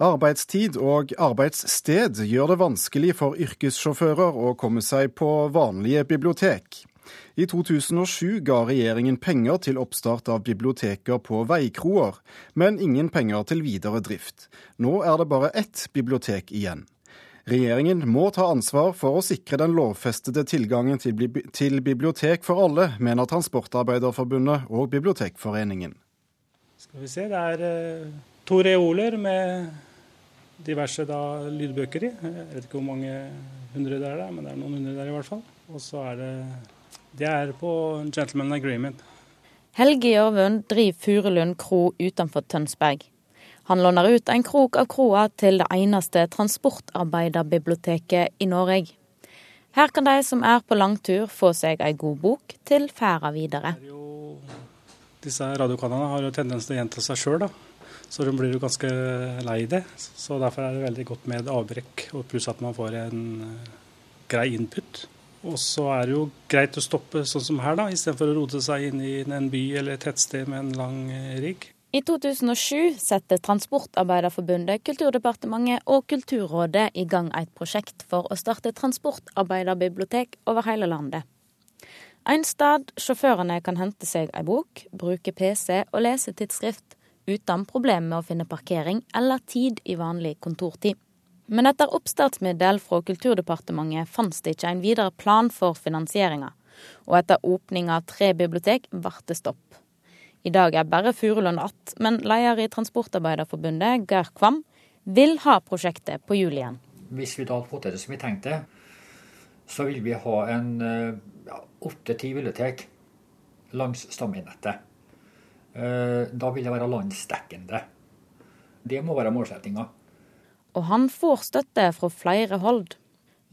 Arbeidstid og arbeidssted gjør det vanskelig for yrkessjåfører å komme seg på vanlige bibliotek. I 2007 ga regjeringen penger til oppstart av biblioteker på veikroer, men ingen penger til videre drift. Nå er det bare ett bibliotek igjen. Regjeringen må ta ansvar for å sikre den lovfestede tilgangen til, til bibliotek for alle, mener Transportarbeiderforbundet og Bibliotekforeningen. Skal vi se, Det er uh, to reoler med diverse da, lydbøker i. Jeg vet ikke hvor mange hundre det er, der, men det er noen hundre der i hvert fall. Og så er det Det er på Gentleman Agreement. Helge Jørvund driver Furulund kro utenfor Tønsberg. Han låner ut en krok av kroa til det eneste transportarbeiderbiblioteket i Norge. Her kan de som er på langtur få seg ei god bok til ferda videre. Disse radiokanalene har jo tendens til å gjenta seg sjøl, så du blir jo ganske lei det. Så derfor er det veldig godt med avbrekk, og pluss at man får en eh, grei input. Og så er det jo greit å stoppe sånn som her, da, istedenfor å rote seg inn i en by eller et tettsted med en lang eh, rigg. I 2007 setter Transportarbeiderforbundet, Kulturdepartementet og Kulturrådet i gang et prosjekt for å starte transportarbeiderbibliotek over hele landet. En sted sjåførene kan hente seg ei bok, bruke PC og lese tidsskrift uten problemer med å finne parkering eller tid i vanlig kontortid. Men etter oppstartsmiddel fra Kulturdepartementet fantes det ikke en videre plan for finansieringa, og etter åpning av tre bibliotek ble det stopp. I dag er bare Furulund att, men leder i Transportarbeiderforbundet, Geir Kvam, vil ha prosjektet på hjul igjen. Hvis vi da hadde fått til det som vi tenkte, så vil vi ha en åtte-ti ja, bibliotek langs stamveinettet. Eh, da vil det være landsdekkende. Det må være målsettinga. Og han får støtte fra flere hold.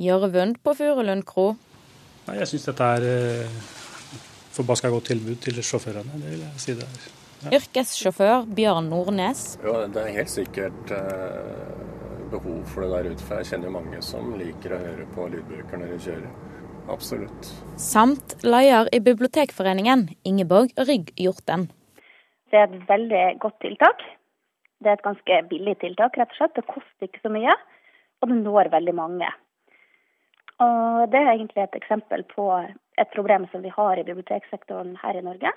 Gjørvund på Furulund kro. Jeg syns dette er eh, forbaska godt tilbud til sjåførene. Det vil jeg si det er. Ja. Yrkessjåfør Bjørn Nordnes. Ja, det er helt sikkert eh, behov for det der ute. For jeg kjenner mange som liker å høre på lydbøker når de kjører. Absolutt. Samt leder i Bibliotekforeningen, Ingeborg Rygg Hjorten. Det er et veldig godt tiltak. Det er et ganske billig tiltak, rett og slett. Det koster ikke så mye, og det når veldig mange. Og Det er egentlig et eksempel på et problem som vi har i biblioteksektoren her i Norge.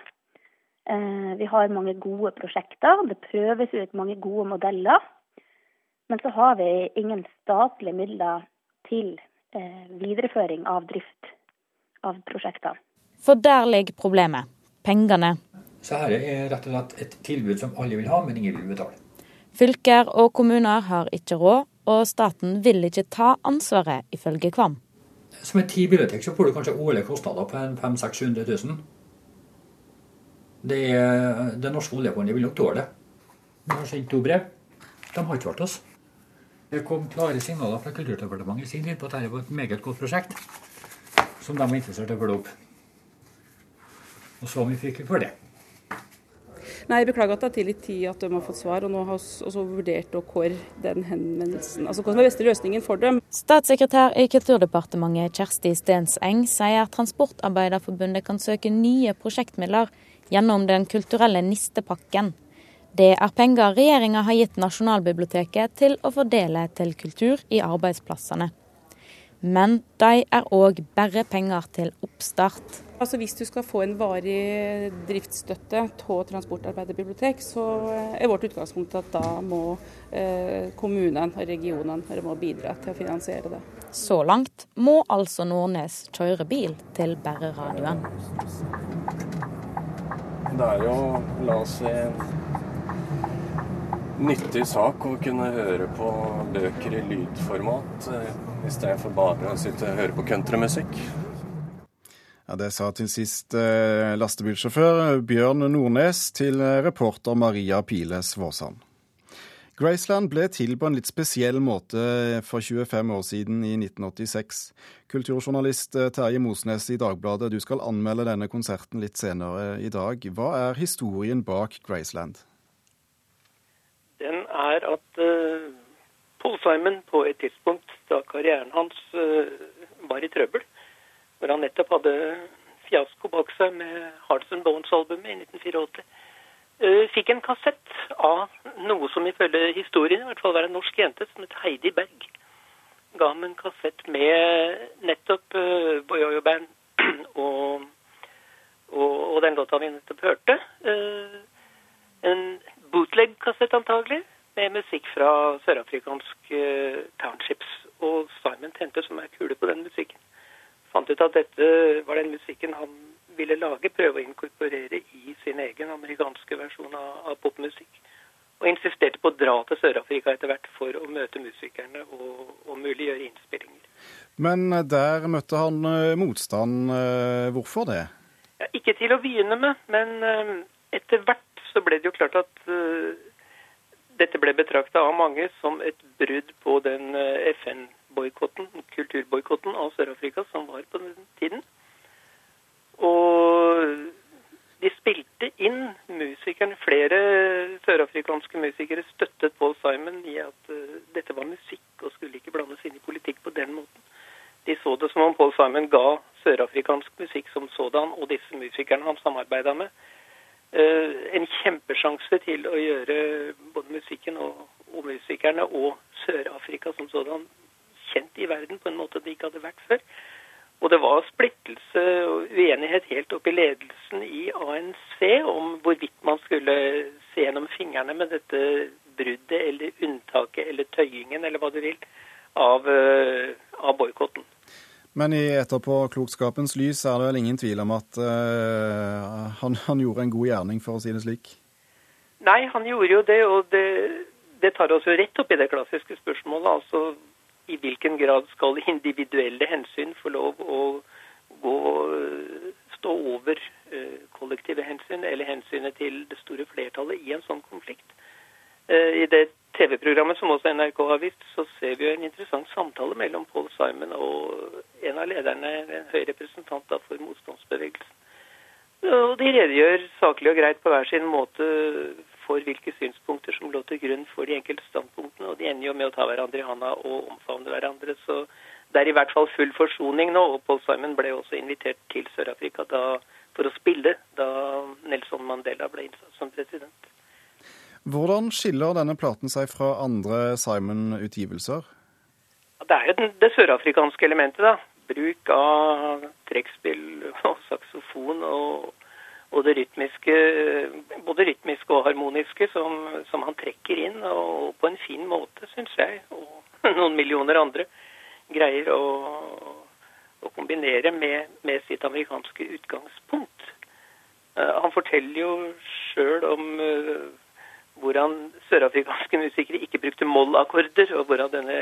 Eh, vi har mange gode prosjekter, det prøves ut mange gode modeller. Men så har vi ingen statlige midler til eh, videreføring av drift av prosjekter. For der ligger problemet pengene. Så her er rett og slett et tilbud som alle vil ha, men ingen vil betale. Fylker og kommuner har ikke råd, og staten vil ikke ta ansvaret, ifølge Kvam. Som et ti-bibliotek så får du kanskje årlige kostnader på 500 000-600 000. Det, det norske oljefondet vil nok tåle det. Vi har sendt to brev. De har ikke vært oss. Det kom klare signaler fra Kulturdepartementet i sin tid på at dette var et meget godt prosjekt som de var interessert i å følge opp. Og så mye fikk vi for det. Nei, beklager at det har tatt litt tid at de har fått svar, og nå har vi vurdert og hvor den henvendelsen. Altså hva som er beste løsningen for dem. Statssekretær i Kulturdepartementet Kjersti Stenseng sier Transportarbeiderforbundet kan søke nye prosjektmidler gjennom Den kulturelle nistepakken. Det er penger regjeringa har gitt Nasjonalbiblioteket til å fordele til kultur i arbeidsplassene. Men de er òg bare penger til oppstart. Altså Hvis du skal få en varig driftsstøtte av transportarbeiderbibliotek, så er vårt utgangspunkt at da må kommunen kommunene og regionene må bidra til å finansiere det. Så langt må altså Nordnes kjøre bil til Bæreradioen. Det er jo, la oss si, nyttig sak å kunne høre på bøker i lydformat i stedet for bare å sitte og høre på countrymusikk. Ja, Det sa til sist eh, lastebilsjåfør Bjørn Nordnes til reporter Maria Piles Svåsand. Graceland ble til på en litt spesiell måte for 25 år siden, i 1986. Kulturjournalist eh, Terje Mosnes i Dagbladet, du skal anmelde denne konserten litt senere i dag. Hva er historien bak Graceland? Den er at uh, Paul Simon på et tidspunkt da karrieren hans uh, var i trøbbel, hvor han nettopp hadde fiasko bak seg med Hearts and Bones-albumet i 1984, uh, fikk en kassett av noe som ifølge historien i hvert fall var en norsk jente som het Heidi Berg. Ga ham en kassett med nettopp uh, Boyoyo Band og, og, og, den låta vi nettopp hørte. Uh, en bootleg-kassett antagelig, med musikk fra sørafrikansk uh, townships. Og Simon tente som er kule på den musikken. Fant ut at dette var den musikken han ville lage, prøve å inkorporere i sin egen amerikanske versjon av, av popmusikk. Og insisterte på å dra til Sør-Afrika etter hvert for å møte musikerne og, og mulig gjøre innspillinger. Men der møtte han eh, motstand. Eh, hvorfor det? Ja, ikke til å begynne med, men etter hvert så ble det jo klart at uh, dette ble betrakta av mange som et brudd på den FN-boikotten, kulturboikotten av Sør-Afrika som var på den tiden. Og de spilte inn musikerne. Flere sørafrikanske musikere støttet Paul Simon i at uh, dette var musikk og skulle ikke blandes inn i politikk på den måten. De så det som om Paul Simon ga sørafrikansk musikk som sådan og disse musikerne han samarbeida med, en kjempesjanse til å gjøre både musikken og, og musikerne og Sør-Afrika som sådan kjent i verden på en måte det ikke hadde vært før. Og det var splittelse og uenighet helt opp i ledelsen i ANC om hvorvidt man skulle se gjennom fingrene med dette bruddet eller unntaket eller tøyingen eller hva du vil av, uh, av boikotten. Men i etterpåklokskapens lys er det vel ingen tvil om at uh, han, han, gjorde en god gjerning, for å si det slik? Nei, han gjorde jo det, og det, det tar oss jo rett opp i det klassiske spørsmålet. altså i hvilken grad skal individuelle hensyn få lov å gå, stå over eh, kollektive hensyn, eller hensynet til det store flertallet i en sånn konflikt. Eh, I det TV-programmet som også NRK har vist, så ser vi jo en interessant samtale mellom Paul Simon og en av lederne, en høy representant for motstandsbevegelsen. Og de redegjør saklig og greit på hver sin måte for hvilke synspunkter som lå til grunn for de enkelte standpunktene. Og de ender jo med å ta hverandre i handa og omfavne hverandre. Så det er i hvert fall full forsoning nå. Og Paul Simon ble også invitert til Sør-Afrika for å spille da Nelson Mandela ble innsatt som president. Hvordan skiller denne platen seg fra andre Simon-utgivelser? Det er jo det sørafrikanske elementet, da. Bruk av trekkspill og saksofon og og det rytmiske, både rytmiske og harmoniske som, som, han trekker inn, og på en fin måte, syns jeg, og noen millioner andre, greier å, å kombinere med, med, sitt amerikanske utgangspunkt. Uh, han forteller jo sjøl om uh, hvordan sørafrikanske musikere ikke brukte mollakkorder, og hvordan denne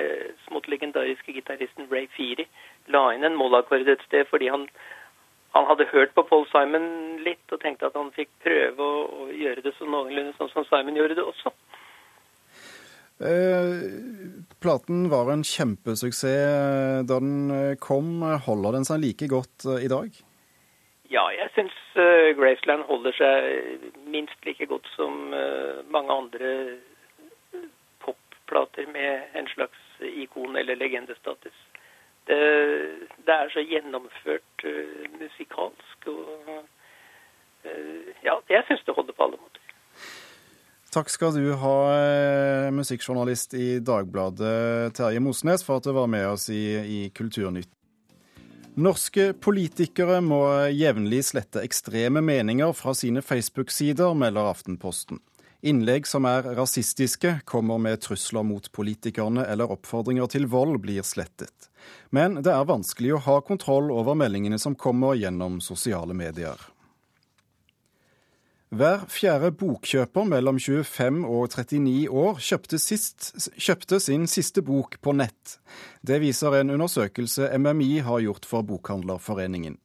smått legendariske gitaristen Ray Feary la inn en mollakkord et sted fordi han han hadde hørt på Paul Simon litt og tenkte at han fikk prøve å, å gjøre det så noenlunde sånn som Simon gjorde det også. Eh, platen var en kjempesuksess da den eh, kom. Holder den seg like godt eh, i dag? Ja, jeg syns uh, Graceland holder seg minst like godt som uh, mange andre popplater med en slags ikon- eller legendestatus. Det, det er så gjennomført uh, musikalsk. og Ja, jeg syns det holder på alle måter. Takk skal du ha, eh, musikkjournalist i Dagbladet Terje Mosnes, for at du var med oss i, i Kulturnytt. Norske politikere må jevnlig slette ekstreme meninger fra sine Facebook-sider, melder Aftenposten. Innlegg som er rasistiske, kommer med trusler mot politikerne eller oppfordringer til vold, blir slettet. Men det er vanskelig å ha kontroll over meldingene som kommer gjennom sosiale medier. Hver fjerde bokkjøper mellom 25 og 39 år kjøpte, sist, kjøpte, sin siste bok på nett. Det viser en undersøkelse MMI har gjort for Bokhandlerforeningen.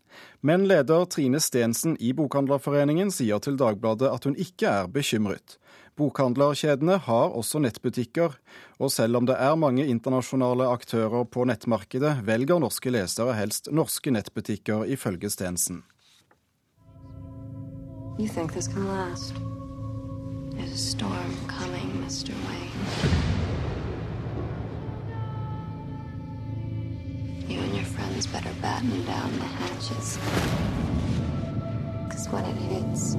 Men leder Trine Stensen i Bokhandlerforeningen sier til Dagbladet at hun ikke er bekymret. Bokhandlerkjedene har også nettbutikker, og selv om det er mange internasjonale aktører på nettmarkedet, velger norske lesere helst norske nettbutikker, ifølge Stensen. You think this can last? There's a storm coming, Mr. Wayne. You and your friends better batten down the hatches. Because when it hits,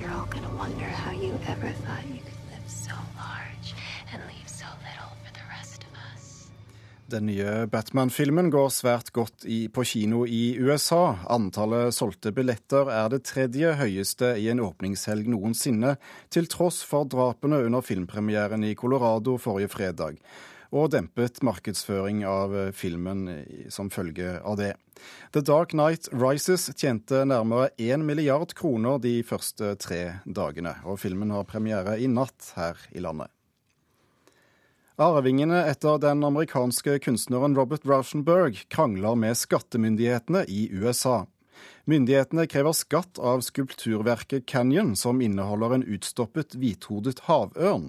you're all gonna wonder how you ever thought you could live so long. Den nye Batman-filmen går svært godt i, på kino i USA. Antallet solgte billetter er det tredje høyeste i en åpningshelg noensinne, til tross for drapene under filmpremieren i Colorado forrige fredag, og dempet markedsføring av filmen som følge av det. The Dark Night Rises tjente nærmere én milliard kroner de første tre dagene, og filmen har premiere i natt her i landet. Arvingene etter den amerikanske kunstneren Robert Rauschenberg krangler med skattemyndighetene i USA. Myndighetene krever skatt av skulpturverket Canyon, som inneholder en utstoppet hvithodet havørn.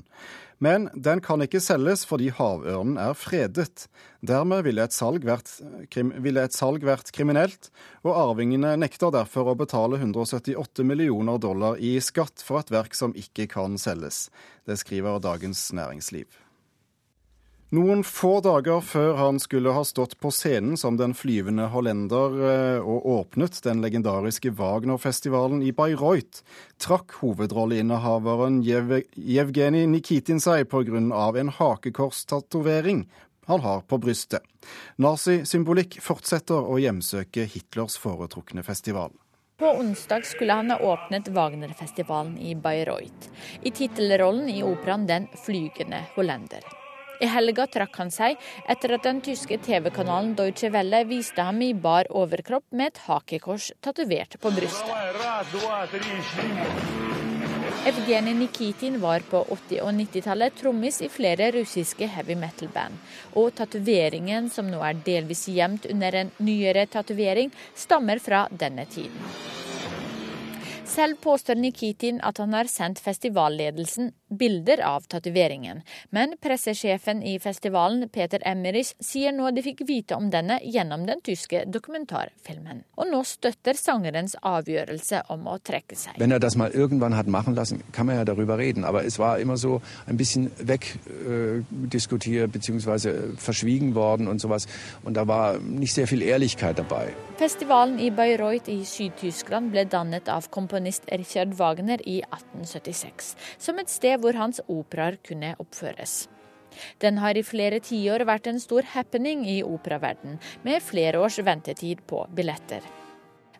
Men den kan ikke selges fordi havørnen er fredet. Dermed ville et, salg vært, ville et salg vært kriminelt, og arvingene nekter derfor å betale 178 millioner dollar i skatt for et verk som ikke kan selges. Det skriver Dagens Næringsliv. Noen få dager før han skulle ha stått på scenen som den flyvende hollender eh, og åpnet den legendariske Wagner-festivalen i Bayreuth, trakk hovedrolleinnehaveren Jevgenij Nikitin seg pga. en hakekorstatovering han har på brystet. Nazisymbolikk fortsetter å hjemsøke Hitlers foretrukne festival. På onsdag skulle han ha åpnet Wagner-festivalen i Bayreuth, i tittelrollen i operaen Den flygende hollender. I helga trakk han seg etter at den tyske TV-kanalen Deutsche Welle viste ham i bar overkropp med et hakekors tatovert på brystet. Evgenij Nikitin var på 80- og 90-tallet trommis i flere russiske heavy metal-band. Og tatoveringen, som nå er delvis gjemt under en nyere tatovering, stammer fra denne tiden. Selv påstår Nikitin at han har sendt festivalledelsen bilder av tatoveringen, men pressesjefen i festivalen, Peter Emmerich, sier nå de fikk vite om denne gjennom den tyske dokumentarfilmen. Og nå støtter sangerens avgjørelse om å trekke seg. Wenn er das mal irgendwann hat machen lassen, kann man ja darüber reden, aber es war immer so ein bisschen wegdiskutiert äh, bzw. verschwiegen worden und sowas und da war nicht sehr viel Ehrlichkeit dabei. Festivalen i Bayreuth i Syd-Tyskland ble dannet av komponist Richard Wagner i 1876, som et sted hvor hans operaer kunne oppføres. Den har i flere tiår vært en stor happening i operaverden, med flere års ventetid på billetter.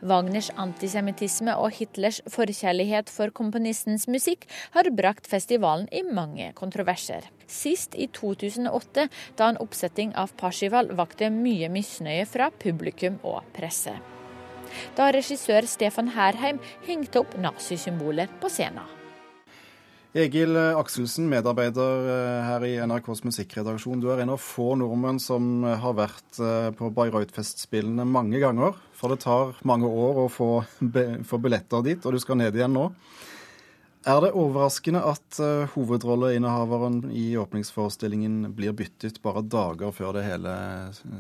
Wagners antisemittisme og Hitlers forkjærlighet for komponistens musikk har brakt festivalen i mange kontroverser. Sist i 2008, da en oppsetting av Parsifal vakte mye misnøye fra publikum og presse. Da regissør Stefan Herheim hengte opp nazisymboler på scenen. Egil Akselsen, medarbeider eh, her i NRKs musikkredaksjon. Du er en av få nordmenn som har vært eh, på Bayreuth-festspillene mange ganger. For det tar mange år å få, billetter dit, og du skal ned igjen nå. Er det overraskende at hovedrolleinnehaveren i åpningsforestillingen blir byttet bare dager før det hele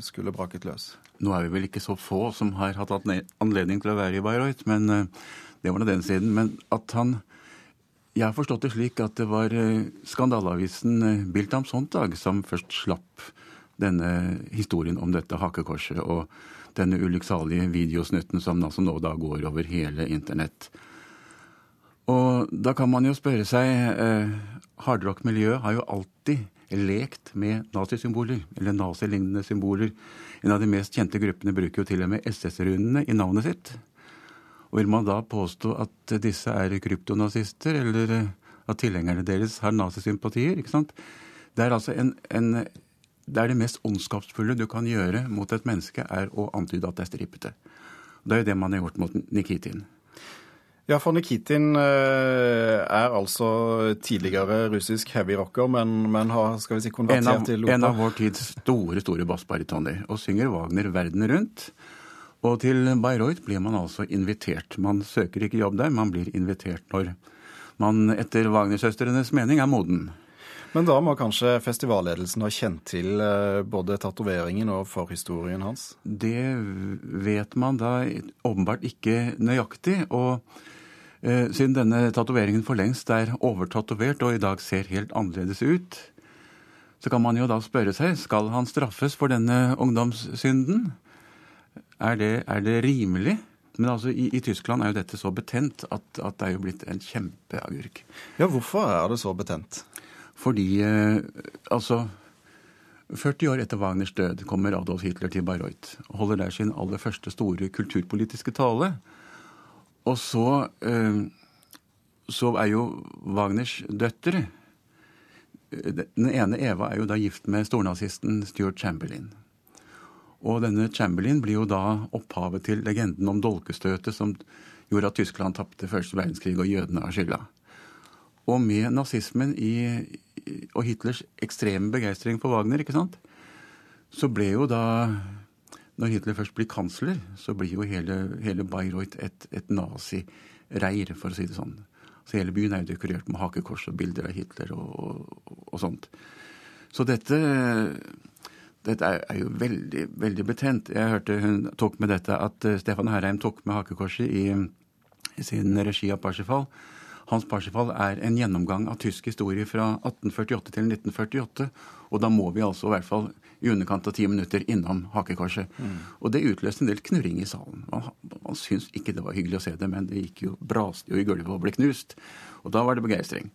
skulle braket løs? Nå er vi vel ikke så få som har hatt anledning til å være i Bayreuth, men det var nå den siden. Men at han Jeg har forstått det slik at det var uh, skandaleavisen uh, Bild am Sonntag som først slapp denne historien om dette hakekorset og denne ulykksalige videosnutten som altså nå da går over hele internett. Og da kan man jo spørre seg eh, Hardrock-miljøet har jo alltid lekt med nazisymboler, eller nazilignende symboler. En av de mest kjente gruppene bruker jo til og med SS-runene i navnet sitt. Og vil man da påstå at disse er kryptonazister, eller eh, at tilhengerne deres har nazisympatier? ikke sant? Det er altså en, en det er det mest ondskapsfulle du kan gjøre mot et menneske, er å antyde at det er strippete. Det er jo det man har gjort mot Nikitin. Ja, for Nikitin eh, er altså tidligere russisk heavy-rocker, men, men, har skal vi si, konvertert til opera. En av vår tids store store bassbaritoner, og synger Wagner verden rundt. Og til Bayreuth blir man altså invitert. Man søker ikke jobb der, man blir invitert når man etter Wagner-søstrenes mening er moden. Men da må kanskje festivalledelsen ha kjent til eh, både tatoveringen og forhistorien hans? Det vet man da åpenbart ikke nøyaktig. og Eh, siden denne tatoveringen for lengst er overtatovert og i dag ser helt annerledes ut, så kan man jo da spørre seg skal han straffes for denne ungdomssynden. Er det, er det rimelig? Men altså, i, i, Tyskland er jo dette så betent at, at, det er jo blitt en kjempeagurk. Ja, hvorfor er det så betent? Fordi eh, altså 40 år etter Wagners død kommer Adolf Hitler til Bayreuth og holder der sin aller første store kulturpolitiske tale. Og så, eh, så er jo Wagners døtre Den ene Eva er jo da gift med stornazisten Stuart Chamberlain. Og denne Chamberlain blir jo da opphavet til legenden om dolkestøtet som gjorde at Tyskland tapte første verdenskrig og jødene har skylda. Og med nazismen i, og Hitlers ekstreme begeistring for Wagner, ikke sant, så ble jo da Når Hitler først blir kansler, så blir jo hele, hele Bayreuth et, et nazireir, for å si det sånn. Så hele byen er jo dekorert med hakekors og bilder av Hitler og, og, og sånt. Så dette, dette er, jo veldig, veldig betent. Jeg hørte hun tok med dette at eh, Stefan Herheim tok med hakekorset i, i sin regi av Parsifal. Hans Parsifal er en gjennomgang av tysk historie fra 1848 til 1948. Og da må vi altså i hvert fall i underkant av ti minutter innom hakekorset. Mm. Og det utløste en del knurring i salen. Man, man syntes ikke det var hyggelig å se det, men det gikk jo, braste jo i gulvet og ble knust. Og da var det begeistring.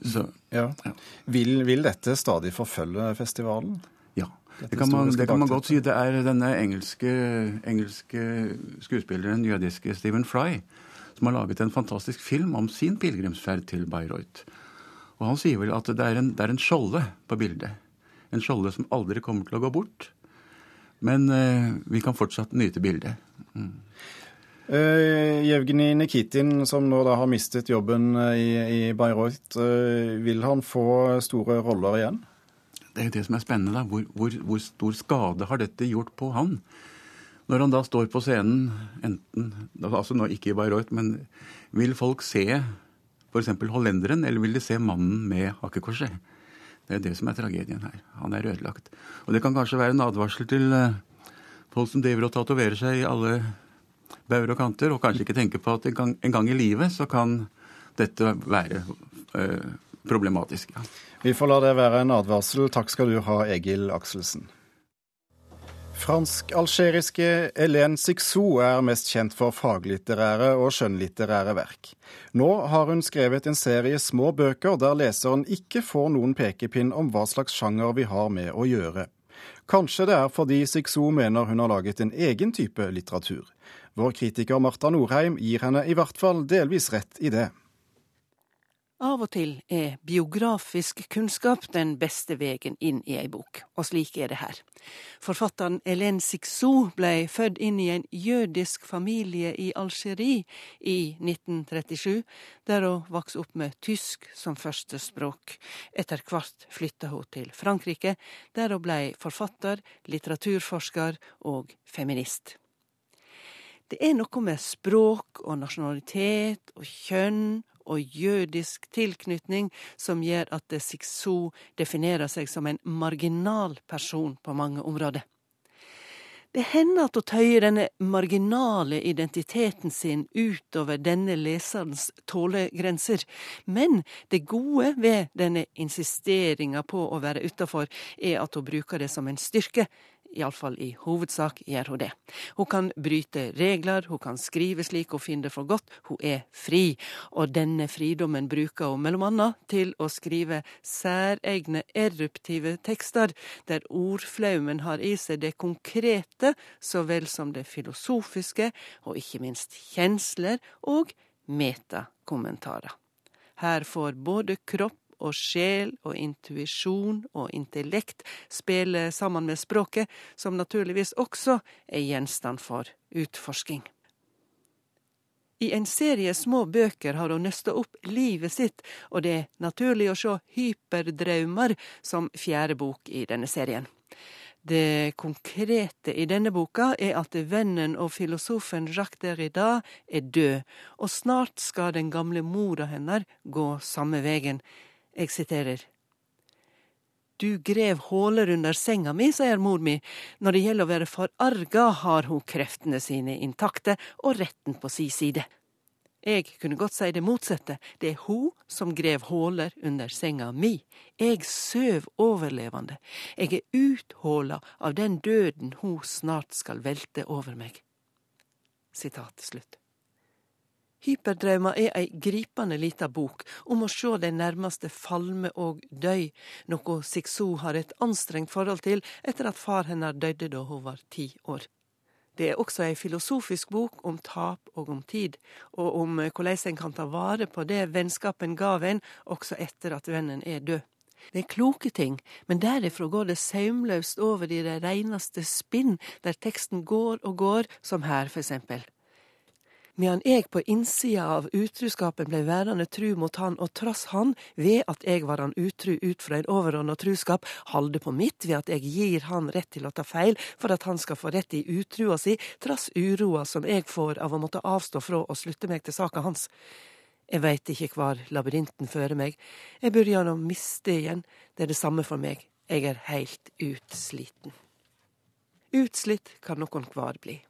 Så, ja. Ja. Vil, vil, dette stadig forfølge festivalen? Ja. Det kan, man, det kan, man, godt si. Det er denne engelske, engelske skuespilleren, jødiske Stephen Fry, som har laget en fantastisk film om sin pilegrimsferd til Bayreuth. Og han sier vel at det er en, det er en skjolde på bildet. En skjolde som aldri kommer til å gå bort. Men eh, vi kan fortsatt nyte bildet. Mm. Uh, Jevgenij Nikitin, som nå da har mistet jobben eh, i, i Bayreuth, uh, vil han få store roller igjen? Det er jo det som er spennende. da. Hvor, hvor, hvor, stor skade har dette gjort på han? Når han da står på scenen, enten altså nå ikke i Bayreuth, men vil folk se f.eks. hollenderen, eller vil de se mannen med hakekorset? Det er det som er tragedien her. Han er ødelagt. Og det kan kanskje være en advarsel til uh, folk som driver og tatoverer seg i alle bauger og kanter, og kanskje ikke tenker på at en gang, en gang i livet så kan dette være øh, problematisk. Ja. Vi får la det være en advarsel. Takk skal du ha, Egil Akselsen. Fransk-algeriske Hélène Sixou er mest kjent for faglitterære og skjønnlitterære verk. Nå har hun skrevet en serie små bøker der leseren ikke får noen pekepinn om hva slags sjanger vi har med å gjøre. Kanskje det er fordi Sixou mener hun har laget en egen type litteratur. Vår kritiker Marta Norheim gir henne i hvert fall delvis rett i det. Av og til er biografisk kunnskap den beste veien inn i ei bok, og slik er det her. Forfatteren Hélène Sixou ble født inn i en jødisk familie i Algerie i 1937, der hun vokste opp med tysk som første språk. Etter hvert flytta hun til Frankrike, der hun ble forfatter, litteraturforsker og feminist. Det er noe med språk og nasjonalitet og kjønn og jødisk tilknytning som gjør at Sixou definerer seg som en marginal person på mange områder. Det hender at hun tøyer denne marginale identiteten sin utover denne leserens tålegrenser, men det gode ved denne insisteringa på å være utafor, er at hun bruker det som en styrke, iallfall i hovedsak gjør hun det. Hun kan bryte regler, hun kan skrive slik hun finner det for godt, hun er fri. Og denne fridommen bruker hun mellom annet til å skrive særegne eruptive tekster, der ordflaumen har i seg det konkrete så vel som det filosofiske, og ikke minst kjensler og metakommentarer. Her får både kropp og sjel og intuisjon og intellekt spiller sammen med språket, som naturligvis også er gjenstand for utforsking. I en serie små bøker har hun nøsta opp livet sitt, og det er naturlig å se hyperdraumer som fjerde bok i denne serien. Det konkrete i denne boka er at vennen og filosofen Jacques Derrida er død, og snart skal den gamle mora hennes gå samme vegen. Jeg siterer. Du grev håler under senga mi, sier mor mi. Når det gjelder å være forarga, har hun kreftene sine intakte og retten på si side. Jeg kunne godt si det motsatte, det er hun som grev håler under senga mi. Jeg søv overlevende, jeg er uthåla av den døden hun snart skal velte over meg. Sitat slutt. Hyperdraumer er ei gripende lita bok om å se de nærmeste falme og døy, noe Sikso har et anstrengt forhold til etter at far hennes døde da hun var ti år. Det er også ei filosofisk bok om tap og om tid, og om hvordan en kan ta vare på det vennskapen gav en, også etter at vennen er død. Det er kloke ting, men derifra går det saumløst over i det reineste spinn, der teksten går og går, som her, for eksempel medan jeg på innsida av utruskapen blei værende tru mot han, og trass han, ved at jeg var han utru ut fra en overordna truskap, halde på mitt ved at jeg gir han rett til å ta feil for at han skal få rett i utrua si, trass uroa som jeg får av å måtte avstå fra å slutte meg til saka hans. Jeg veit ikke kvar labyrinten fører meg, jeg begynner å miste igjen, det er det samme for meg, jeg er heilt utsliten. Utslitt kan nokon kvar bli.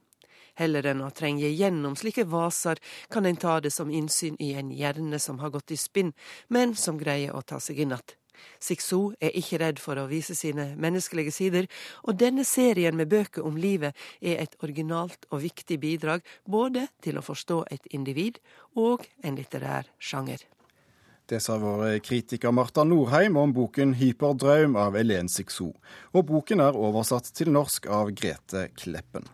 Heller enn å trenge gjennom slike vaser, kan en ta det som innsyn i en hjerne som har gått i spinn, men som greier å ta seg inn att. Sikso er ikke redd for å vise sine menneskelige sider, og denne serien med bøker om livet er et originalt og viktig bidrag både til å forstå et individ og en litterær sjanger. Det sa vår kritiker Marta Norheim om boken 'Hyperdraum' av Elen Sikso. Og boken er oversatt til norsk av Grete Kleppen.